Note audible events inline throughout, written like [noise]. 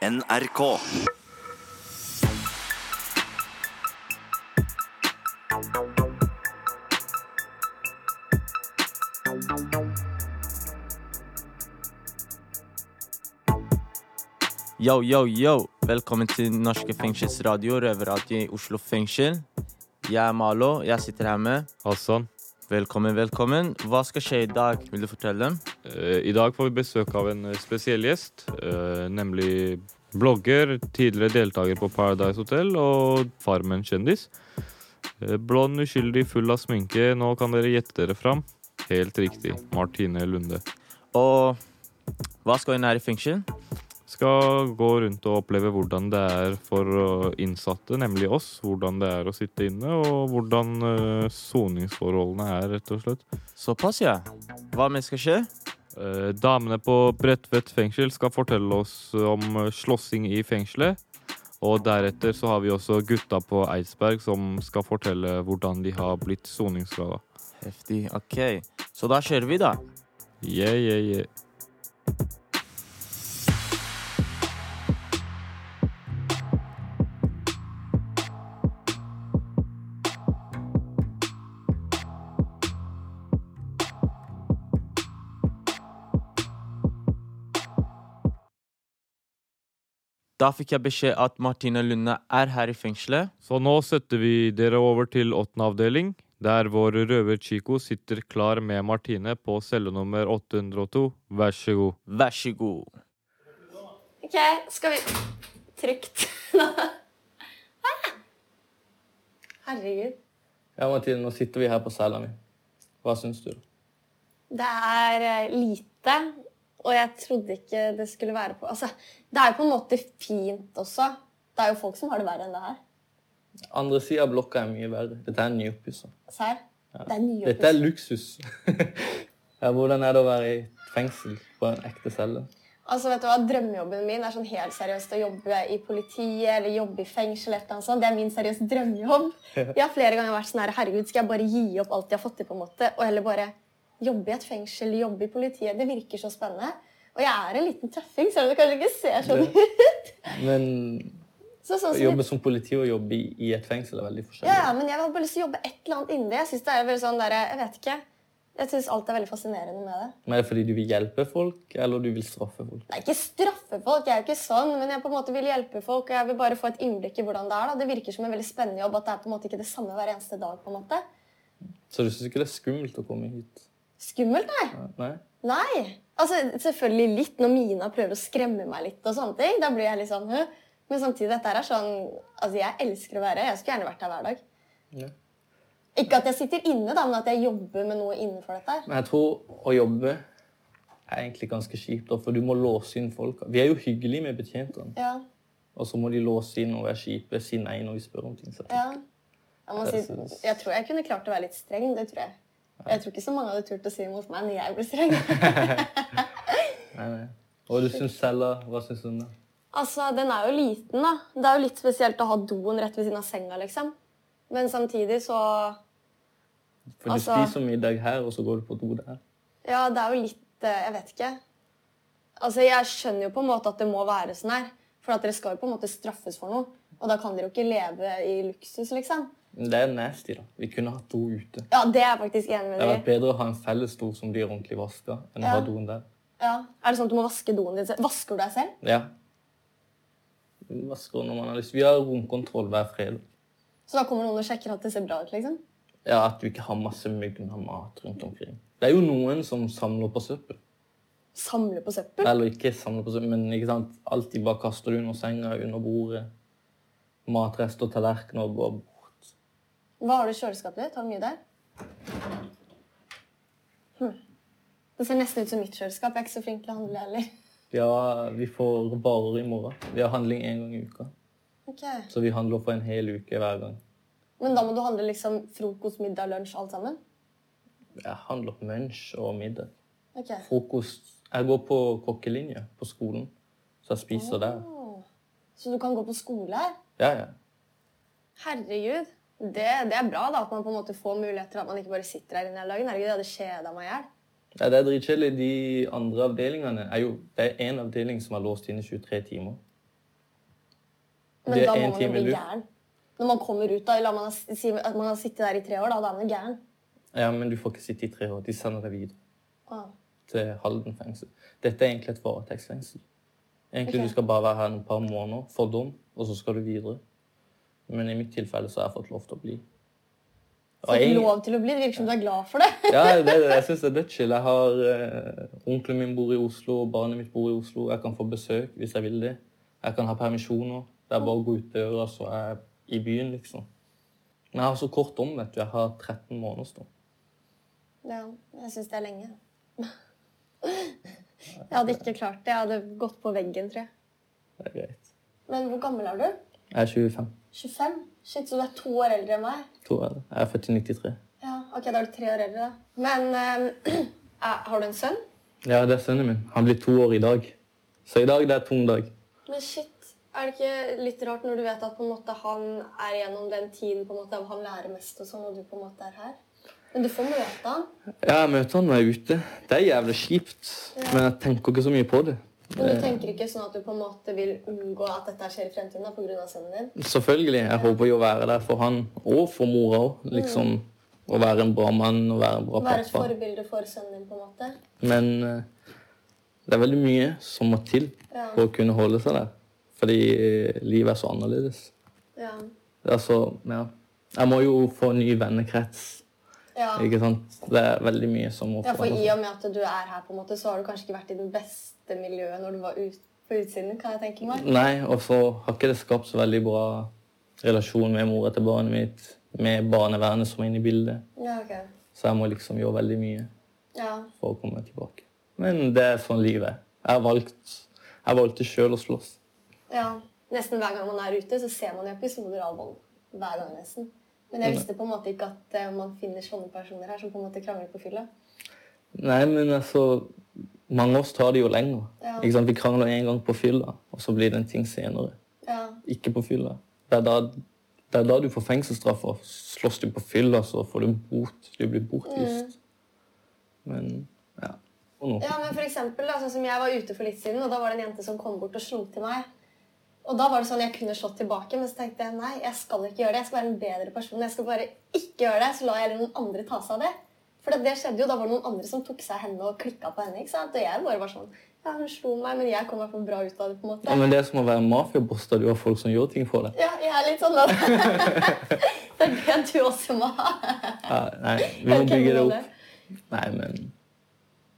NRK. Yo, yo, yo! Velkommen til Norske fengselsradio, røverradio i Oslo fengsel. Jeg er Malo, jeg sitter her med Hassan. Velkommen, velkommen. Hva skal skje i dag? Vil du fortelle dem? I dag får vi besøk av en eh, spesiell gjest, eh, nemlig blogger, tidligere deltaker på Paradise Hotel og Farmen-kjendis. Eh, Blond, uskyldig, full av sminke. Nå kan dere gjette dere fram. Helt riktig. Martine Lunde. Og hva skal hun her i fengsel? Skal gå rundt og oppleve hvordan det er for eh, innsatte, nemlig oss. Hvordan det er å sitte inne, og hvordan eh, soningsforholdene er, rett og slett. Såpass, ja. Hva mer skal skje? Eh, damene på Bredtvet fengsel skal fortelle oss om eh, slåssing i fengselet. Og deretter så har vi også gutta på Eidsberg som skal fortelle hvordan de har blitt soningsskada. Heftig. OK. Så da kjører vi, da. Yeah, yeah, yeah. Da fikk jeg beskjed at Martine Lunde er her i fengselet. Så nå setter vi dere over til åttende avdeling, der vår røver Chico sitter klar med Martine på celle nummer 802. Vær så god. Vær så god. OK, skal vi Trygt. [laughs] Ah! Herregud. Ja, Martine, nå sitter vi her på cella mi. Hva syns du? Det er eh, lite, og jeg trodde ikke det skulle være på Altså, det er jo på en måte fint også. Det er jo folk som har det verre enn det her. Andre sida av blokka er mye verre. Dette er nyoppussa. Serr? Det er nye Dette er luksus. [laughs] ja, hvordan er det å være i fengsel på en ekte celle? Altså, vet du hva? Drømmejobben min er sånn helt seriøst å jobbe i politiet eller jobbe i fengsel. eller noe sånt. Det er min seriøse drømmejobb. [laughs] Jeg har flere ganger vært sånn her, herregud, skal jeg bare gi opp alt jeg har fått til, på en måte, og heller bare jobbe i et fengsel, jobbe i politiet. Det virker så spennende. Og jeg er en liten tøffing, selv om det kanskje ikke ser sånn ut. Men [laughs] Så, sånn å jobbe som politi og jobbe i, et fengsel er veldig forskjellig. Ja, men jeg har bare lyst til å jobbe et eller annet inni det. Jeg synes det er veldig sånn der, jeg vet ikke. Jeg synes alt er veldig fascinerende med det. Men er det fordi du vil hjelpe folk, eller du vil straffe folk? Er ikke straffe folk, jeg er jo ikke sånn, men jeg på en måte vil hjelpe folk, og jeg vil bare få et innblikk i hvordan det er. da. Det virker som en veldig spennende jobb, at det er på en måte ikke det samme hver eneste dag. på en måte. Så du syns ikke det er skummelt å komme hit? Skummelt, nei. Nei? Nei. Altså, selvfølgelig litt når Mina prøver å skremme meg litt, og sånne ting. Da blir jeg litt sånn Hø? Men samtidig, dette er sånn Altså, jeg elsker å være. Jeg skulle gjerne vært her hver dag. Ja. Ikke at jeg sitter inne, da, men at jeg jobber med noe innenfor dette her. Men jeg tror å jobbe er egentlig ganske kjipt, for du må låse inn folk. Vi er jo hyggelige med betjentene, Ja, og så må de låse inn og være kjipe, si nei når vi spør om ting. Så. ja. Jeg, si, jeg tror jeg kunne klart å være litt streng. Det tror jeg. Jeg tror ikke så mange hadde turt å si det mot meg når jeg ble streng. [laughs] Nei, nei. Og du syns cella Hva syns du om det? altså, Den er jo liten, da. Det er jo litt spesielt å ha doen rett ved siden av senga, liksom. Men samtidig så For du Altså- spiser middag her, og så går du på do der. Ja, det er jo litt eh, Jeg vet ikke. Altså, Jeg skjønner jo på en måte at det må være sånn her. For at dere skal jo på en måte straffes for noe. Og da kan dere jo ikke leve i luksus, liksom. Det er nasty, da. Vi kunne hatt do ute. Ja, det er jeg faktisk enig Det hadde vært bedre å ha en felles do som blir ordentlig vaska, enn å ha doen der. Ja. Er det sånn at du må vaske doen din selv? Vasker du deg selv? Ja. Vi vasker når man har lyst. Vi har romkontroll hver fredag. Så da kommer noen og sjekker at det ser bra ut, liksom? Ja, At du ikke har masse myggen av mat rundt omkring. Det er jo noen som samler på søppel. Samler på søppel? Eller ikke samler på søppel, men ikke sant? alltid bare kaster det under senga, under bordet. Matrester, tallerkener bort. Hva har du i kjøleskapet ditt? Har du mye der? Hm. Det ser nesten ut som mitt kjøleskap. Jeg er ikke så flink til å handle heller. Ja, vi får varer i morgen. Vi har handling én gang i uka. Okay. Så vi handler for en hel uke hver gang. Men da må du handle liksom frokost, middag, lunsj, alt sammen? Jeg handler lunsj og middag. Okay. Frokost Jeg går på kokkelinje på skolen, så jeg spiser der. Så du kan gå på skole her? Ja, ja. Herregud. Det, det er bra da, at man på en måte får muligheter, at man ikke bare sitter her inne hele dagen. Herregud, jeg hadde kjeda meg i hjel. Ja, det er dritkjedelig. De andre avdelingene er jo Det er én avdeling som er låst inne i 23 timer. Men Det da må man jo bli gæren. Når man kommer ut, da, la man si at man har sittet der i tre år, da, da er man gæren. Ja, men du får ikke sitte i tre år. De sender deg videre Ah. til Halden fengsel. Dette er egentlig et varetektsfengsel. Egentlig okay. du skal bare være her et par måneder, få dom, og så skal du videre. Men i mitt tilfelle så har jeg fått lov til å bli. Og fått jeg- lov til å bli. Det virker som du er glad for det. Ja, det, [laughs] jeg syns det er dødschill. Jeg har eh, Onkelen min bor i Oslo, barnet mitt bor i Oslo. Jeg kan få besøk hvis jeg vil det. Jeg kan ha permisjoner. Det er bare å gå ut døra, så er jeg i byen, liksom. Men jeg har så kort om, vet du. Jeg har 13 måneder stå. Ja, jeg syns det er lenge. [laughs] Jeg hadde ikke klart det. Jeg hadde gått på veggen, tror jeg. Det er greit. Men hvor gammel er du? Jeg er 25, 25? Shit, så du er to år eldre enn meg? To år. Jeg er født i 93. Ja, ok, da er du tre år eldre, da. Men [clears throat] er- har du en sønn? Ja, det er sønnen min. Han blir to år i dag. Så i dag det er tung dag. Men shit, er det ikke litt rart når du vet at på en måte han er gjennom den tiden på en måte, han lærer mest, og sånn, og du på en måte er her? Men du får møte han. Ja, jeg møter han når jeg er ute. Det er jævlig kjipt, men jeg tenker ikke så mye på det. Men du tenker ikke sånn at du på en måte vil unngå at dette skjer i fremtiden pga. på grunn av sønnen din? Selvfølgelig. Jeg håper jo å være der for han og for mora òg. Liksom å være en bra mann og være en bra Være et forbilde for sønnen din, på en måte? Men eh, det er veldig mye som må til Ja. for å kunne holde seg der. Fordi eh, livet er så annerledes. Ja. Er ja. Jeg må jo få ny vennekrets. Ja. Ikke sant? Det er veldig mye som må ja, for i og med at du er her, på en måte, så har du kanskje ikke vært i det beste miljøet når du var ut, på utsiden, kan jeg tenke meg. Nei, og så har ikke det skapt så veldig bra relasjon med mora til barnet mitt, med barnevernet som er inne i bildet. Ja, ok. Så jeg må liksom gjøre veldig mye Ja. for å komme tilbake. Men det er sånn livet er. Jeg valgt jeg valgte sjøl å slåss. ja. Nesten hver gang man er ute, så ser man jo episoder av vold. Hver gang, nesten. Men jeg visste på en måte ikke at eh, man finner sånne personer her som på en måte krangler på fylla. Nei, men altså Mange av oss tar det jo lenger. Ja. Vi krangler en gang på fylla, og så blir det en ting senere. Ja. Ikke på fylla. Det er da, det er da du får fengselsstraff. og Slåss du på fylla, så får du bot. Du blir bortvist. Men ja. Ja, men for eksempel, da, sånn som Jeg var ute for litt siden, og da var det en jente som kom bort og slo til meg. Og da var det sånn Jeg kunne slått tilbake, men så tenkte jeg nei, jeg skal ikke gjøre det. Jeg skal være en bedre person. Jeg skal bare ikke gjøre det, så lar jeg noen andre ta seg av det. For det skjedde jo, Da var det noen andre som tok seg henne og klikka på henne. ikke sant? Og jeg bare var sånn Ja, hun slo meg, men jeg kom fall bra ut av det. på en måte. Ja, men det er som å være mafiaboss da du har folk som gjør ting for deg. Ja, jeg er litt sånn da. [laughs] det er det du også må ha. Ja, nei, vi må bygge det opp. Nei, men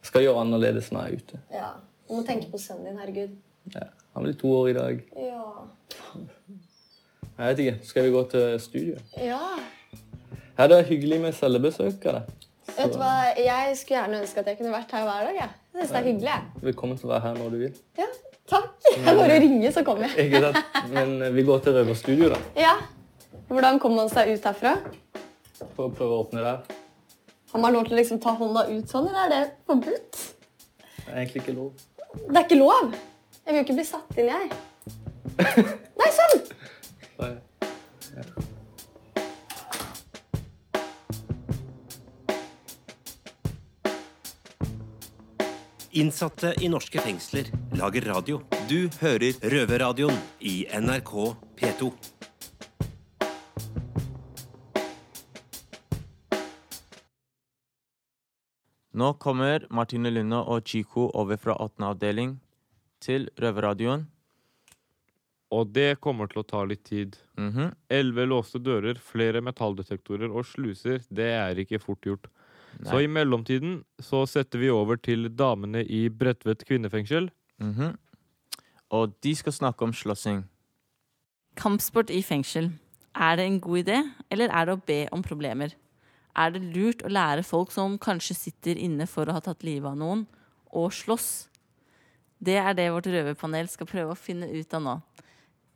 skal gjøre annerledes når jeg er ute. Ja, Du må tenke på sønnen din. Herregud. Ja. Han blir to år i dag. Ja. Jeg vet ikke. Skal vi gå til studio? ja. Ja, det er hyggelig med cellebesøk av Vet du hva, Jeg skulle gjerne ønske at jeg kunne vært her hver dag. Ja. jeg det er hyggelig. Velkommen til å være her når du vil. Ja, Takk. Jeg bare ringer, så kommer jeg. Ikke sant? Men eh, vi går til Røverstudio, da. Ja. Hvordan kommer man seg ut herfra? For å prøve å åpne der. Har man lov til å liksom ta hånda ut sånn, eller er det forbudt? Det er egentlig ikke lov. Det er ikke lov. Jeg vil jo ikke bli satt inn, jeg. [laughs] Nei, sånn! Så, Innsatte i norske fengsler lager radio. Du hører Røverradioen i NRK P2. Nå kommer Martine Lunde og Chico over fra 8. avdeling til Røverradioen. Og det kommer til å ta litt tid. Mhm. Elleve låste dører, flere metalldetektorer og sluser, det er ikke fort gjort. Så i mellomtiden så setter vi over til damene i Bredtvet kvinnefengsel. Mhm. Og de skal snakke om slåssing. Kampsport i fengsel. Er det en god idé, eller er det å be om problemer? Er det lurt å lære folk som kanskje sitter inne for å ha tatt livet av noen, å slåss? Det er det vårt røverpanel skal prøve å finne ut av nå.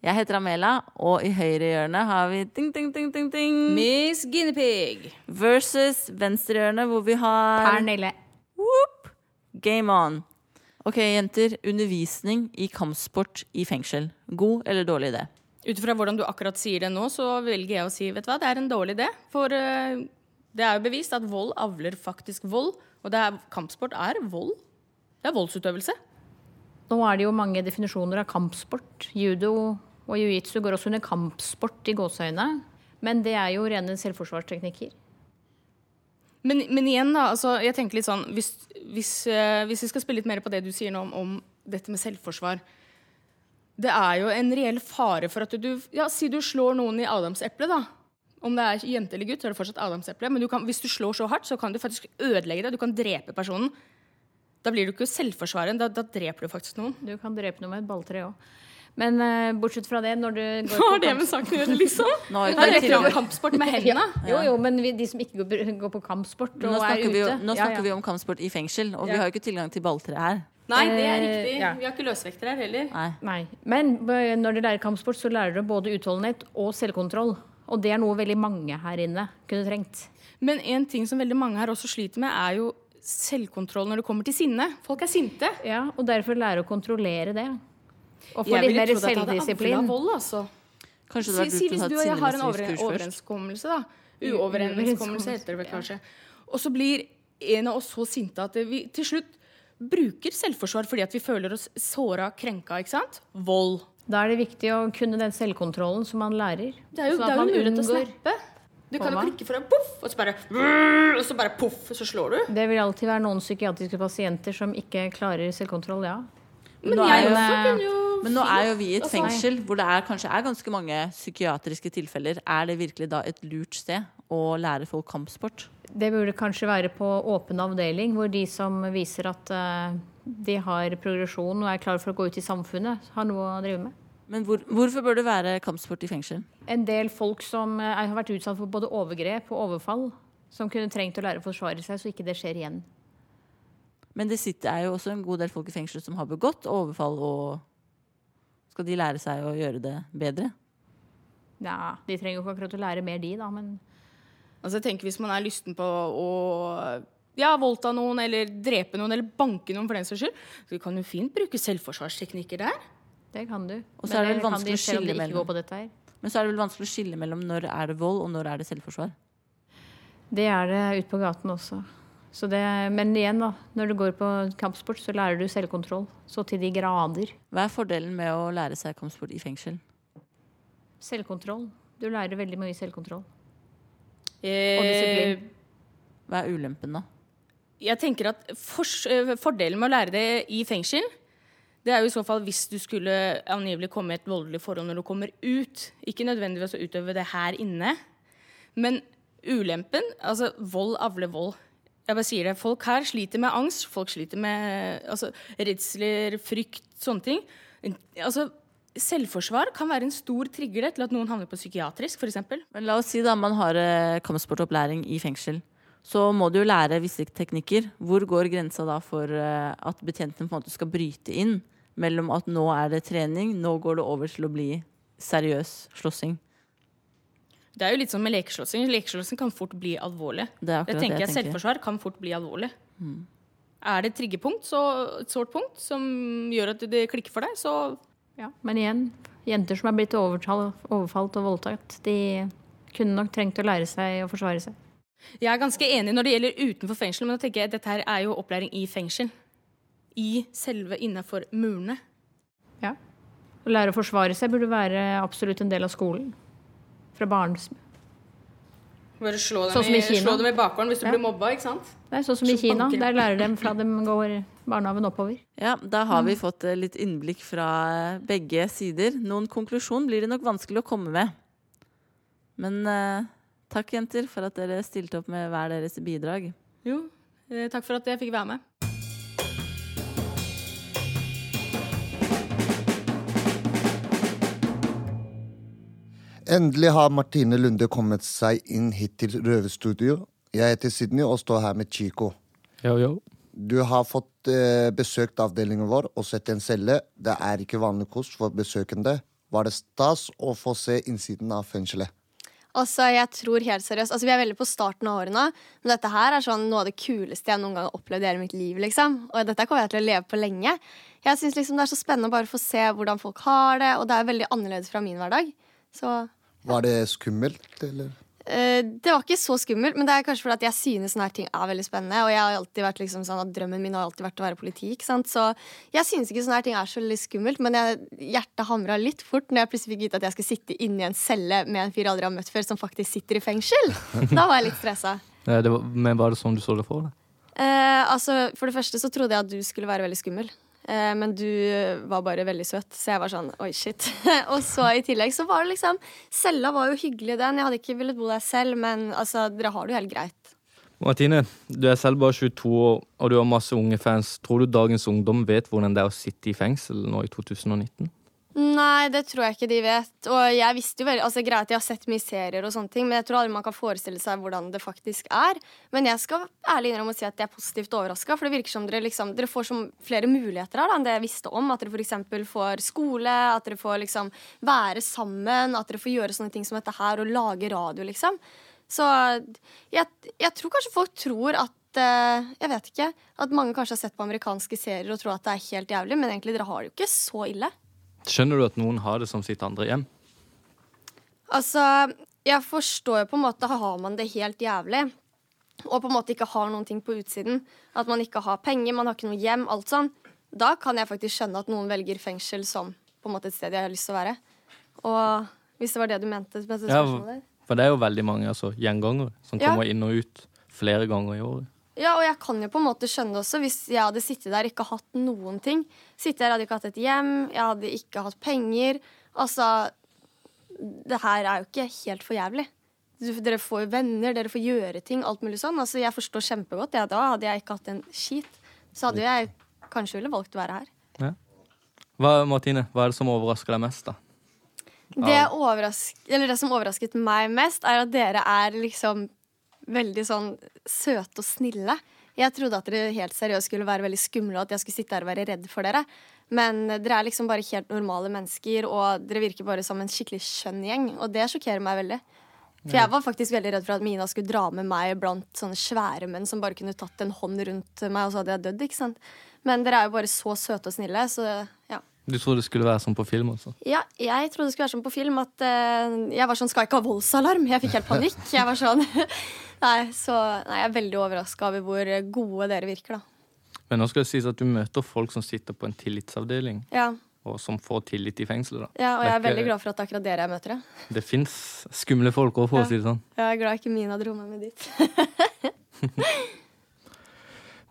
Jeg heter Amela, og i høyre hjørne har vi ding, ding, ding, ding, ding. Miss Guinevere. Versus venstre hjørne, hvor vi har Pernille. Whoop! Game on. Ok, jenter. Undervisning i kampsport i fengsel. God eller dårlig idé? Ut fra hvordan du akkurat sier det nå, så velger jeg å si vet du hva, det er en dårlig idé. For uh, det er jo bevist at vold avler faktisk vold. Og det er, kampsport er vold. Det er voldsutøvelse. Nå er det jo mange definisjoner av kampsport. Judo, Og jiu-jitsu går også under kampsport i gåseøyne. Men det er jo rene selvforsvarsteknikker. Men, men igjen, da. Altså, jeg tenker litt sånn hvis, hvis, eh, hvis vi skal spille litt mer på det du sier nå om, om dette med selvforsvar Det er jo en reell fare for at du Ja, si du slår noen i adamseplet, da. Om det er jente eller gutt, så er det fortsatt adamseple. Men du kan, hvis du slår så hardt, så kan du faktisk ødelegge det. Du kan drepe personen. Da blir du ikke selvforsvareren. Da, da dreper du faktisk noen. Du kan drepe noe med et balltre òg. Men uh, bortsett fra det, når du går [laughs] Hva har på det med saken å gjøre, liksom? [laughs] Nå Det er ikke rett og slett kampsport med hendene. [laughs] Jo, jo, men vi, de som ikke går, går på kampsport og Nå er ute vi, nå snakker ja. vi om kampsport i fengsel, og vi har jo ikke tilgang til balltre her. Nei, det er Eh, riktig. ja. Vi har ikke løsvekter her heller. Nei. Nei. Men når du lærer kampsport, så lærer du både utholdenhet og selvkontroll. Og det er noe veldig mange her inne kunne trengt. Men en ting som veldig mange her også sliter med, er jo selvkontroll når det kommer til sinne. Folk er sinte. Ja, Og derfor lære å kontrollere det. Og få litt mer selvdisiplin. vold, altså. Kanskje det Si, hadde si vært hvis lurt du å og jeg har en overenskommelse, over først. da. Uoverenskommelse heter det vel kanskje. Og så blir en av oss så sinte at vi til slutt bruker selvforsvar fordi at vi føler oss såra, krenka, ikke sant? Vold. Da er det viktig å kunne den selvkontrollen som man lærer. Det er jo, det er jo man mulighet til å snappe. Du kan jo klikke for deg, poff, og så bare Og så bare poff, så slår du. Det vil alltid være noen psykiatriske pasienter som ikke klarer selvkontroll, ja. Men nå jeg også kunne jo Men nå er jo vi i et fengsel hvor det er, kanskje er ganske mange psykiatriske tilfeller. Er det virkelig da et lurt sted å lære folk kampsport? Det burde kanskje være på åpen avdeling, hvor de som viser at eh, de har progresjon og er klar for å gå ut i samfunnet, har noe å drive med. Men hvor, hvorfor bør det være kampsport i fengsel? En del folk som er, har vært utsatt for både overgrep og overfall, som kunne trengt å lære å forsvare seg, så ikke det skjer igjen. Men det sitter, er jo også en god del folk i fengsel som har begått overfall, og skal de lære seg å gjøre det bedre? Ja, De trenger jo ikke akkurat å lære mer, de, da, men Altså, jeg tenker Hvis man er lysten på å ja, voldta noen eller drepe noen eller banke noen for den saks skyld, så kan du fint bruke selvforsvarsteknikker der. det kan du. Og så er det vel vanskelig de å skille mellom. Men så er det vel vanskelig å skille mellom når er det vold, og når er det selvforsvar. Det er det ute på gaten også. Så det, men igjen, da. Når du går på kampsport, så lærer du selvkontroll. Så til de grader. Hva er fordelen med å lære seg kampsport i fengsel? Selvkontroll. Du lærer veldig mye selvkontroll. Eh, Og disiplin. Hva er ulempen, da? jeg tenker at fors- eh, Fordelen med å lære det i fengsel, det er jo i så fall hvis du skulle angivelig komme i et voldelig forhold når du kommer ut. Ikke nødvendigvis å utøve det her inne. Men ulempen Altså, vold avler vold. Jeg bare sier det. Folk her sliter med angst. Folk sliter med altså, redsler, frykt, sånne ting. Altså, selvforsvar kan være en stor trigger til at noen havner på psykiatrisk, f.eks. Men la oss si da man har eh, kampsportopplæring i fengsel. Så må du jo lære visse teknikker. Hvor går grensa da for eh, at betjenten på en måte skal bryte inn mellom at nå er det trening, nå går det over til å bli seriøs slåssing? Det er jo litt sånn med lekeslåssing. Lekeslåssing kan fort bli alvorlig. Det er Jeg akkurat tenker det at jeg tenker. Selvforsvar kan fort bli alvorlig. Er det et triggerpunkt, så, et sårt punkt, som gjør at det klikker for deg, så Ja. Men igjen, jenter som er blitt overfalt og voldtatt, de kunne nok trengt å lære seg å forsvare seg. Jeg er ganske enig når det gjelder utenfor fengsel, men da tenker jeg at dette her er jo opplæring i fengsel. I selve innafor murene. Ja. Å lære å forsvare seg burde være absolutt en del av skolen. Fra barns... Bare slå dem, Sånn i i, slå dem i bakgården hvis du Ja. blir mobba, ikke sant? Det er sånn som i Kina. Der lærer de fra de går barnehagen oppover. Ja, da har vi fått eh, litt innblikk fra begge sider. Noen konklusjon blir det nok vanskelig å komme med. Men eh, takk, jenter, for at dere stilte opp med hver deres bidrag. Jo, eh, takk for at jeg fikk være med. Endelig har Martine Lunde kommet seg inn hit til Røverstudio. Jeg heter Sydney og står her med Chico. Yo, yo. Du har fått eh, besøkt avdelingen vår og sett en celle. Det er ikke vanlig kost for besøkende. Var det stas å få se innsiden av fengselet? Altså, jeg tror helt seriøst Altså, Vi er veldig på starten av årene, men dette her er sånn noe av det kuleste jeg noen gang har opplevd i hele mitt liv. liksom Og dette kommer jeg til å leve på lenge. Jeg synes liksom Det er så spennende å bare få se hvordan folk har det, og det er veldig annerledes fra min hverdag. Så Var det skummelt, eller? Eh, det var ikke så skummelt, men det er kanskje fordi at jeg synes sånne her ting er veldig spennende. Og jeg har alltid vært liksom sånn at drømmen min har alltid vært å være politi. ikke sant? Så jeg synes ikke sånne her ting er så veldig skummelt, men jeg, hjertet hamra litt fort når jeg plutselig fikk vite at jeg skulle sitte inni en celle med en fyr jeg aldri har møtt før, som faktisk sitter i fengsel. Da var jeg litt stressa. [laughs] Eh, men var det sånn du så det for deg? Eh, altså, for det første så trodde jeg at du skulle være veldig skummel. Eh, men du var bare veldig søt, så jeg var sånn oi, shit. [laughs] og så i tillegg så var det liksom Cella var jo hyggelig, den. Jeg hadde ikke villet bo der selv, men altså, dere har det jo helt greit. Martine, du er selv bare 22 år, og du har masse unge fans. Tror du dagens ungdom vet hvordan det er å sitte i fengsel nå i 2019? Nei, det tror jeg ikke de vet. Og jeg visste jo veldig, altså Greit, at jeg har sett mye serier, og sånne ting, men jeg tror aldri man kan forestille seg hvordan det faktisk er. Men jeg skal ærlig innrømme å si at jeg er positivt overraska, for det virker som dere liksom Dere får flere muligheter her da, enn det jeg visste om. At dere f.eks. får skole, at dere får liksom være sammen, at dere får gjøre sånne ting som dette her, og lage radio, liksom. Så jeg, jeg tror kanskje folk tror at eh, jeg vet ikke. At mange kanskje har sett på amerikanske serier og tror at det er helt jævlig, men egentlig dere har det jo ikke så ille. Skjønner du at noen har det som sitt andre hjem? Altså, jeg forstår jo på en måte Har man det helt jævlig, og på en måte ikke har noen ting på utsiden, at man ikke har penger, man har ikke noe hjem, alt sånn, da kan jeg faktisk skjønne at noen velger fengsel som på en måte et sted jeg har lyst til å være. Og hvis det var det du mente med dette Ja, for det er jo veldig mange altså, gjengangere som Ja. kommer inn og ut flere ganger i året. Ja, og jeg kan jo på en måte skjønne også hvis jeg hadde sittet der og ikke hatt noen ting. Sittet der, hadde ikke hatt et hjem, jeg hadde ikke hatt penger. Altså Det her er jo ikke helt for jævlig. Dere får jo venner, dere får gjøre ting, alt mulig sånn. Altså, jeg forstår kjempegodt. Ja, da hadde jeg ikke hatt en skit. Så hadde jeg kanskje ville valgt å være her. Hva, Martine, hva er det som overrasker deg mest, da? Det, overrask eller det som overrasket meg mest, er at dere er liksom veldig sånn søte og snille. Jeg trodde at dere helt seriøst skulle være veldig skumle, og at jeg skulle sitte her og være redd for dere. Men dere er liksom bare helt normale mennesker, og dere virker bare som en skikkelig skjønn gjeng. Og det sjokkerer meg veldig. For jeg var faktisk veldig redd for at Mina skulle dra med meg blant sånne svære menn som bare kunne tatt en hånd rundt meg, og så hadde jeg dødd. ikke sant? Men dere er jo bare så søte og snille, så ja. Du trodde det skulle være sånn på film også? Ja, jeg trodde det skulle være sånn på film at uh, jeg var sånn Skal jeg ikke ha voldsalarm? Jeg fikk helt panikk. Jeg var sånn [laughs] Nei, så nei, jeg er veldig overraska over hvor gode dere virker, da. Men nå skal det sies at du møter folk som sitter på en tillitsavdeling, Ja, og som får tillit i fengselet. da. ja og jeg er Det veldig glad for at det er akkurat dere jeg møter. Ja. Det fins skumle folk òg, for Ja. å si det sånn. Jeg er glad ikke Mina dro meg med dit. [laughs]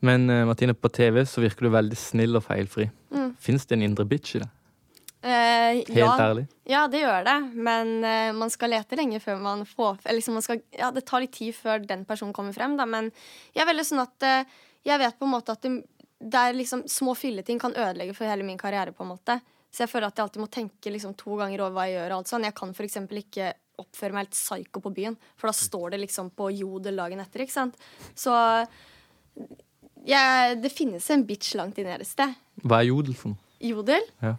Men eh, Martine, på TV så virker du veldig snill og feilfri. Mm. Fins det en indre bitch i det? Eh, Helt ja, ærlig? ja, det gjør det. Men eh, man skal lete lenge før man får eller liksom man skal, Ja, det tar litt tid før den personen kommer frem, da. Men jeg er veldig sånn at eh, jeg vet på en måte at det, det liksom små filleting kan ødelegge for hele min karriere, på en måte. Så jeg føler at jeg alltid må tenke liksom to ganger over hva jeg gjør. og alt sånn. Jeg kan f.eks. ikke oppføre meg helt psycho på byen, for da står det liksom på jodel dagen etter. ikke sant? Så jeg, det finnes en bitch langt inne et sted. Hva er jodel for noe? Jodel? Ja.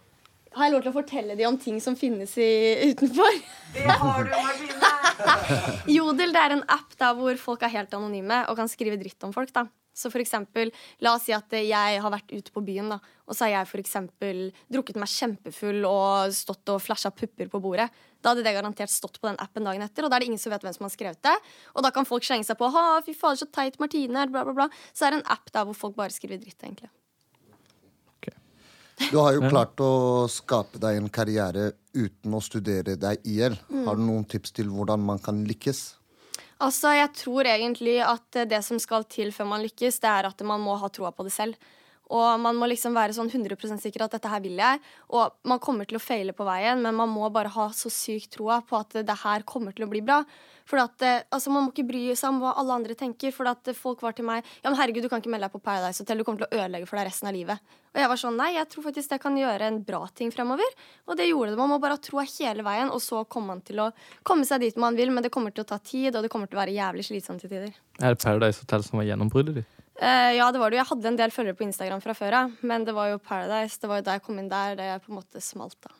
Har jeg lov til å fortelle dem om ting som finnes i, utenfor? Det har du, Martine! [laughs] Jodel det er en app der hvor folk er helt anonyme og kan skrive dritt om folk. da. Så for eksempel, La oss si at jeg har vært ute på byen, da, og så har jeg for eksempel drukket meg kjempefull og stått og flasha pupper på bordet. Da hadde det garantert stått på den appen dagen etter, og da er det ingen som vet hvem som har skrevet det. Og da kan folk slenge seg på 'ha, fy fader, så teit Martine er', bla, bla, bla. Så det er en app der hvor folk bare skriver dritt, egentlig. Du har jo klart å skape deg en karriere uten å studere deg i hjel. Mm. Har du noen tips til hvordan man kan lykkes? Altså, Jeg tror egentlig at det som skal til før man lykkes, det er at man må ha troa på det selv. Og man må liksom være sånn 100% sikker at dette her vil jeg. Og man kommer til å feile på veien, men man må bare ha så sykt troa på at det her kommer til å bli bra. For at, eh, altså, Man må ikke bry seg om hva alle andre tenker. For at folk var til meg Ja, men herregud, du kan ikke melde deg på Paradise Hotel. Du kommer til å ødelegge for deg resten av livet. Og jeg var sånn Nei, jeg tror faktisk det kan gjøre en bra ting fremover. Og det gjorde det. Man må bare ha troa hele veien, og så kommer man til å komme seg dit man vil. Men det kommer til å ta tid, og det kommer til å være jævlig slitsomt til tider. Er det Paradise Hotel som var gjennombruddet ditt? Eh, ja, det var det jo. Jeg hadde en del følgere på Instagram fra før av. Men det var jo Paradise. Det var jo da jeg kom inn der det på en måte smalt, da.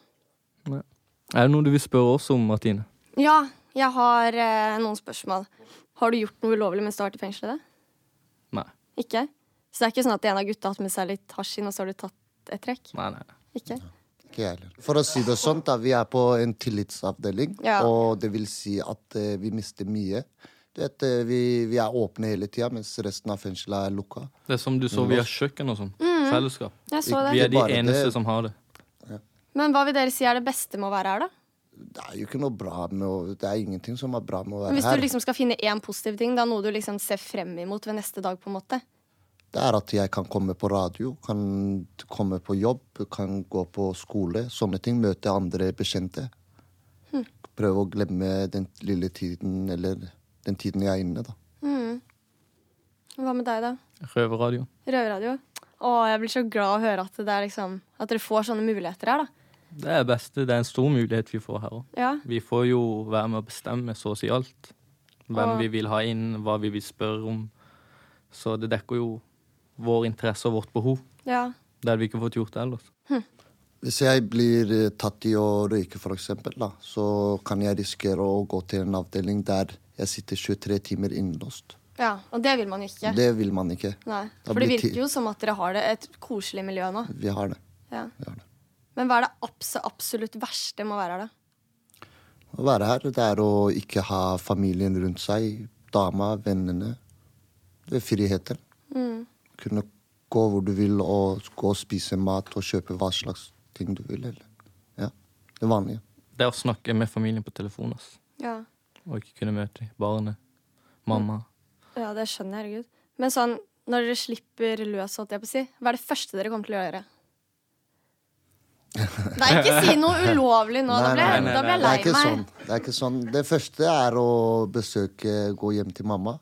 Er det noe du vil spørre oss om, Martine? Ja, jeg har uh, noen spørsmål. Har du gjort noe ulovlig mens du har vært i fengselet? Nei. Ikke? Så det er ikke sånn at en av gutta har hatt med seg litt hasj inn, og så har du tatt et trekk? Nei, nei. Ikke? Ikke. For å si det sånn, da, vi er på en tillitsavdeling, Ja. og det vil si at uh, vi mister mye. Vet, eh, vi, vi er åpne hele tida, mens resten av fengselet er lukka. Det er som du så, vi har kjøkken og sånn. Mm. Fellesskap. Så Vi er de eneste det- som har det. Men hva vil dere si er det beste med å være her, da? Det er jo ikke noe bra med å Det er ingenting som er bra med å være her. Hvis du liksom skal finne én positiv ting, da noe du liksom ser frem imot ved neste dag, på en måte. Det er at jeg kan komme på radio, kan komme på jobb, kan gå på skole. Sånne ting. Møte andre bekjente. Hm. Prøve å glemme den lille tiden, eller den tiden jeg er inne, da. Mm. Hva med deg, da? Røverradio. Røverradio? Å, jeg blir så glad å høre at, det er liksom, at dere får sånne muligheter her, da. Det er beste. Det er en stor mulighet vi får her òg. Ja. Vi får jo være med å bestemme så å si alt. Hvem Og- vi vil ha inn, hva vi vil spørre om. Så det dekker jo vår interesse og vårt behov. Ja. Det hadde vi ikke fått gjort ellers. Hvis jeg blir eh, tatt i å røyke, for eksempel, da, så kan jeg risikere å gå til en avdeling der jeg sitter 23 timer innlåst. ja. Og det vil man ikke. Det vil man ikke. Nei. For det virker jo som at dere har det et koselig miljø nå. Vi har det. Ja. Vi har det. Men hva er det abs absolutt verste med å være her, da? Å være her, det er å ikke ha familien rundt seg. Dama, vennene. Det er friheten. Mm. Kunne gå hvor du vil og gå og spise mat og kjøpe hva slags ting du vil. Eller. Ja, det vanlige. Det er å snakke med familien på telefon, Altså. Ja. Og ikke kunne møte barnet. Mamma. ja, det skjønner jeg, herregud. Men sånn, når dere slipper løs, holdt jeg på å si, hva er det første dere kommer til å gjøre? [laughs] Nei, ikke si noe ulovlig nå. Da blir jeg, da blir jeg Det lei er meg. sånn. Det er ikke sånn. Det første er å besøke, gå hjem til mamma.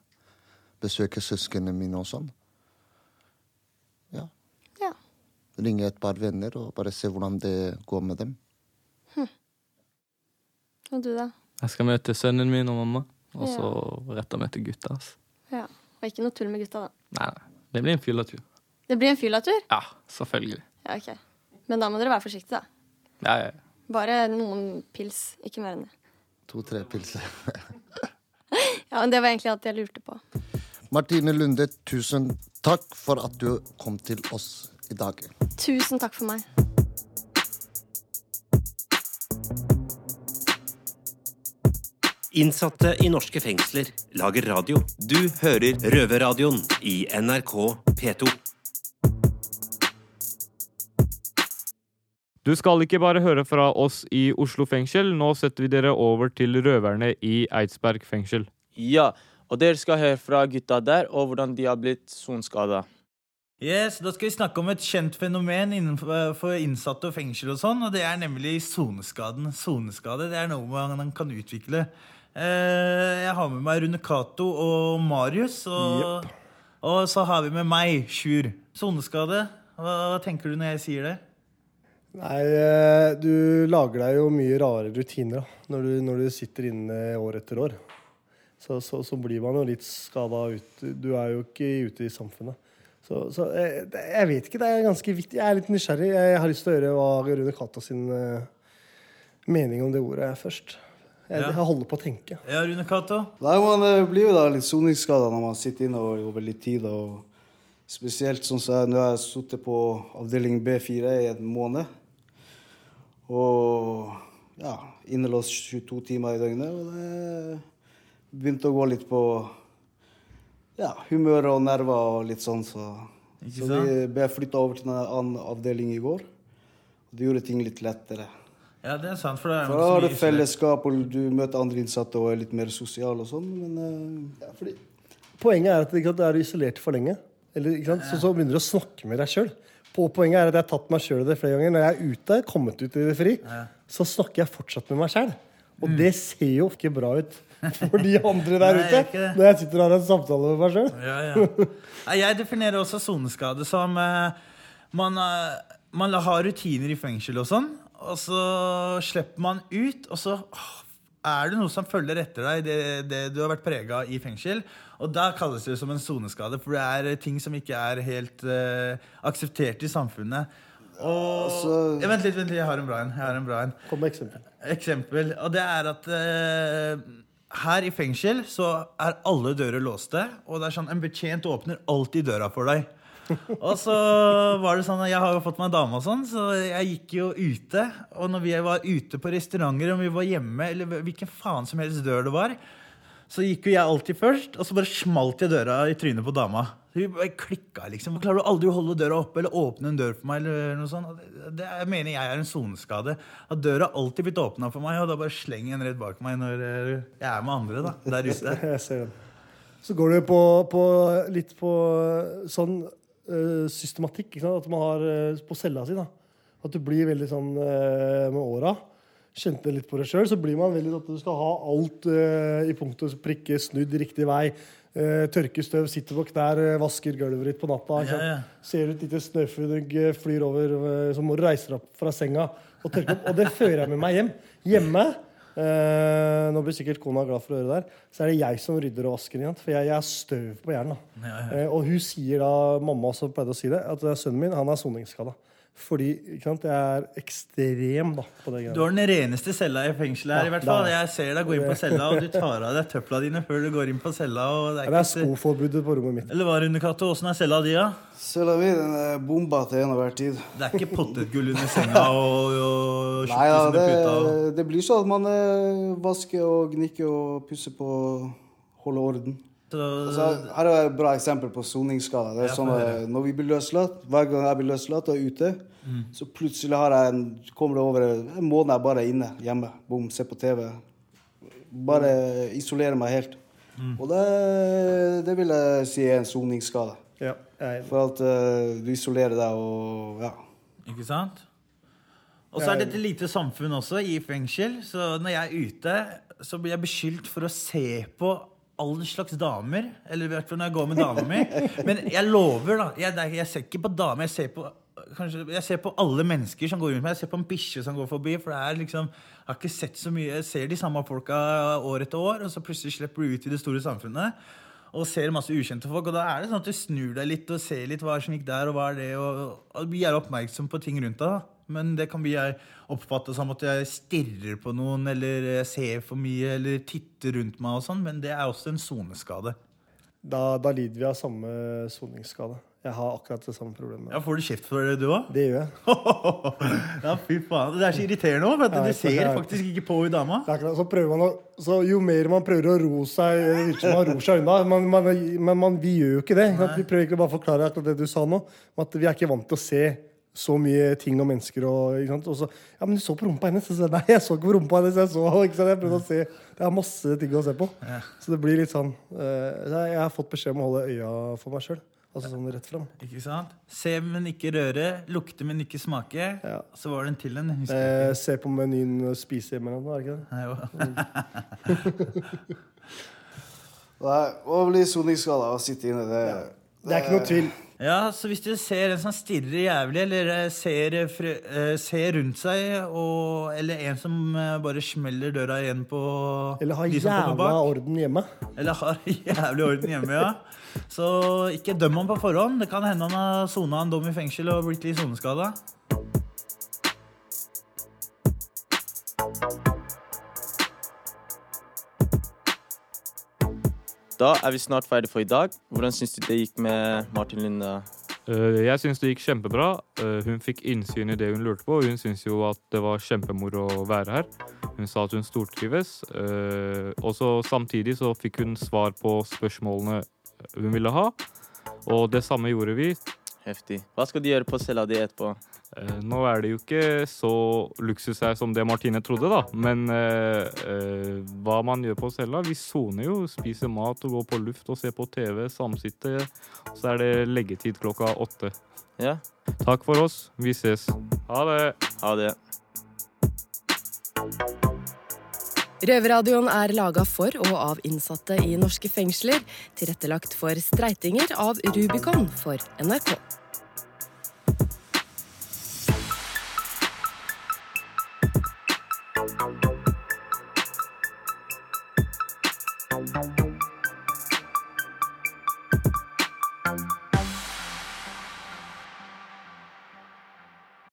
Besøke søsknene mine og sånn. Ja. Ja. Ringe et par venner og bare se hvordan det går med dem. Og du, da? Jeg skal møte sønnen min og mamma, og Ja. så rett og møte gutta. Altså. Ja. Og ikke noe tull med gutta, da. Nei, nei. Det blir en fyllatur. Det blir en fyllatur? Ja, selvfølgelig. Ja, ok. Men da må dere være forsiktige, da. Ja, ja. ja. Bare noen pils, ikke mer enn det. To-tre pilser. [laughs] Ja, men Det var egentlig alt jeg lurte på. Martine Lunde, tusen takk for at du kom til oss i dag. Tusen takk for meg. Innsatte i norske fengsler lager radio. Du hører Røverradioen i NRK P2. Du skal ikke bare høre fra oss i Oslo fengsel. Nå setter vi dere over til røverne i Eidsberg fengsel. Ja, og dere skal høre fra gutta der, og hvordan de har blitt sonskada. Yes, Da skal vi snakke om et kjent fenomen innenfor for innsatte og fengsel. og sånn, og Det er nemlig soneskaden. Soneskade det er noe man kan utvikle. Eh, Jeg har med meg Rune Cato og Marius. Og, og så har vi med meg, Sjur. Soneskade. Hva tenker du når jeg sier det? Nei, eh, du lager deg jo mye rare rutiner da, når du, når du sitter inne år etter år. Så, så, så blir man jo litt skada ut. Du er jo ikke ute i samfunnet. Så, så jeg, jeg vet ikke, det er ganske viktig. Jeg er litt nysgjerrig. Jeg har lyst til å høre hva Rune Cato sin eh, mening om det ordet er først. Jeg, Ja. jeg holder på å tenke. Ja, Rune Cato? Nei, Man blir jo da litt soningsskada når man sitter inne over, over litt tid. og Spesielt sånn som jeg, nå har jeg sittet på avdeling B4 i en måned. Og ja, innelåst 22 timer i døgnet. Og det begynte å gå litt på ja, humør og nerver og litt sånn. Så, Ikke så de vi ble flytta over til en annen avdeling i går. Og det gjorde ting litt lettere. Ja, det er sant. For, det er For da har du fellesskap, og du møter andre innsatte og er litt mer sosial og sånn. Men eh, Poenget er at du er isolert for lenge. Eller, ikke sant? Så, så begynner du å snakke med deg sjøl. Poenget er at jeg har tatt meg sjøl i det flere ganger. Når jeg er ute, kommet ut i det fri, så snakker jeg fortsatt med meg sjæl. Og det ser jo ikke bra ut for de andre der [laughs] Nei, ute. Når jeg sitter og har en samtale med meg sjøl. Ja, ja. Jeg definerer også soneskade som uh, man, uh, man har rutiner i fengsel og sånn, og så slipper man ut, og så er det noe som følger etter deg, det, det du har vært prega i fengsel. Og da kalles det som en soneskade, for det er eh, ting som ikke er helt uh, akseptert i samfunnet. Og, Ja, vent litt, vent litt, jeg har en bra en. Jeg har en bra en. Kom med eksempel. Eksempel. Og det er at uh, her i fengsel så er alle dører låste. Og det er sånn, en betjent åpner alltid døra for deg. Og så var det sånn Jeg har jo fått meg dame, og sånn, så jeg gikk jo ute. Og når vi var ute på restauranter, om vi var hjemme, eller hvilken faen som helst dør det var, så gikk jo jeg alltid først, og så bare smalt jeg døra i trynet på dama. Så vi klikka, liksom. Klarer du aldri å holde døra oppe eller åpne en dør for meg? eller noe sånt? Det, jeg mener jeg er en soneskade. At døra alltid blitt åpna for meg, og da bare slenger jeg den rett bak meg når eh, jeg er med andre da, der ute. [laughs] Så går du på, på litt på sånn eh, systematikk. Ikke sant? At man har eh, på cella si. da. At du blir veldig sånn eh, med åra. Kjente litt på det sjøl, så blir man veldig at du skal ha alt eh, i punkt og prikke, snudd riktig vei. Tørke støv, sitter på knær, eh, vasker gulvet ditt på natta. Ja, ja. Ser ut et lite snøfnugg eh, flyr over, eh, så må du reise deg opp fra senga og tørke opp. Og det fører jeg med meg hjem. Hjemme eh, Nå blir sikkert kona glad for å høre det der. Så er det jeg som rydder og vasker. igjen. For jeg, jeg er støv på hjernen. Ja, ja. Eh, og hun sier da, mamma også pleide å si det, at eh, sønnen min han er soningsskada. Fordi ikke sant, jeg er ekstrem da, på det Du har den reneste cella i fengselet her, Ja, i hvert fall. Jeg ser deg gå inn på cella, og du [laughs] tar av deg tøfla dine før du går inn på cella. Og det er Det er skoforbudet på rommet mitt. Eller hva, Rune Cato? Åssen er cella di, da? Cella mi den er bomba til enhver tid. Det er ikke potetgull under senga [laughs] og, og Nei, ja, tjukkis puta? Og... det, det blir sånn at man eh, vasker og gnikker og pusser på holder orden. Altså, her er et bra eksempel på soningsskader. Det er Ja, sånn at. Når vi blir løslatt, hver gang jeg blir løslatt og er ute, Mm. så plutselig en, kommer det over en måned jeg bare er inne hjemme. Bom, ser på TV. Bare isolere meg helt. Mm. Og det, det vil jeg si er en soningsskade. Ja, jeg. For at uh, du isolerer deg og ja. Ikke sant? Og så er det et lite samfunn også, i fengsel. Så når jeg er ute, så blir jeg beskyldt for å se på alle slags damer. Eller i hvert fall når jeg går med dama mi. Men jeg lover, da. Jeg, jeg ser ikke på damer. Jeg ser på, kanskje, jeg ser på alle mennesker som går rundt meg. Jeg ser på en bikkje som går forbi. For det er liksom Jeg har ikke sett så mye. Jeg ser de samme folka år etter år, og så plutselig slipper du ut i det store samfunnet. Og ser masse ukjente folk. Og da er det sånn at du snur deg litt og ser litt hva som gikk der, og hva er det, og, og er oppmerksom på ting rundt deg. da. Men det kan bli jeg oppfatte som at jeg stirrer på noen, eller ser for mye, eller titter rundt meg og sånn. Men det er også en soneskade. Da, da lider vi av samme soningsskade. Jeg har akkurat det samme problemet. Ja, Får du kjeft for det, du òg? Det gjør jeg. [laughs] ja, fy faen. Det er så irriterende òg, for du ser faktisk ikke på hun dama. Så man å, så jo mer man prøver å ro seg det man ror seg unna. Man, man, men man, vi gjør jo ikke det. Nei. Vi prøver egentlig bare å forklare akkurat det du sa nå. At vi er ikke vant til å se så mye ting og mennesker. Og, ikke sant? og så, ja, men du så på rumpa hennes. Så, nei, jeg så ikke på rumpa hennes. Jeg, så, ikke sant? jeg prøvde å se. Det er masse ting å se på. Ja. Så det blir litt sånn uh, Jeg har fått beskjed om å holde øya for meg sjøl. Altså sånn rett fram. Ikke sant? Se, men ikke røre. Lukte, men ikke smake. Så var det en til en. Eh, se på menyen og spise hjemme er det ikke det? Nei, jo. [laughs] Nei, Å bli soningsskada og sitte inne, det, Det er ikke noe tvil. Ja, så hvis du ser en som stirrer jævlig, eller eh, ser, eh, eh, ser rundt seg, og, eller en som bare smeller døra igjen på Eller har de som jævla bak. orden hjemme. Eller har [laughs] jævlig orden hjemme, ja. Så ikke døm ham på forhånd. Det kan hende han har sona en dom i fengsel og blitt litt soneskada. Da er vi snart ferdig for i dag. Hvordan syns du det gikk med Martin Linde? Eh, Jeg syns det gikk kjempebra. Eh, Hun fikk innsyn i det hun lurte på, og hun syns jo at det var kjempemoro å være her. Hun sa at hun stortrives. eh, Og så samtidig så fikk hun svar på spørsmålene hun ville ha, og det samme gjorde vi. Heftig. Hva skal du gjøre på cella di etterpå? Eh, Nå er det jo ikke så luksus her som det Martine trodde, da. Men eh, eh, hva man gjør på cella Vi soner jo, spiser mat og går på luft og ser på TV, samsitte. Så er det leggetid klokka åtte. Ja. Takk for oss. Vi ses. Ha det. Ha det. Røverradioen er laga for og av innsatte i norske fengsler. Tilrettelagt for streitinger av Rubicon for NRK.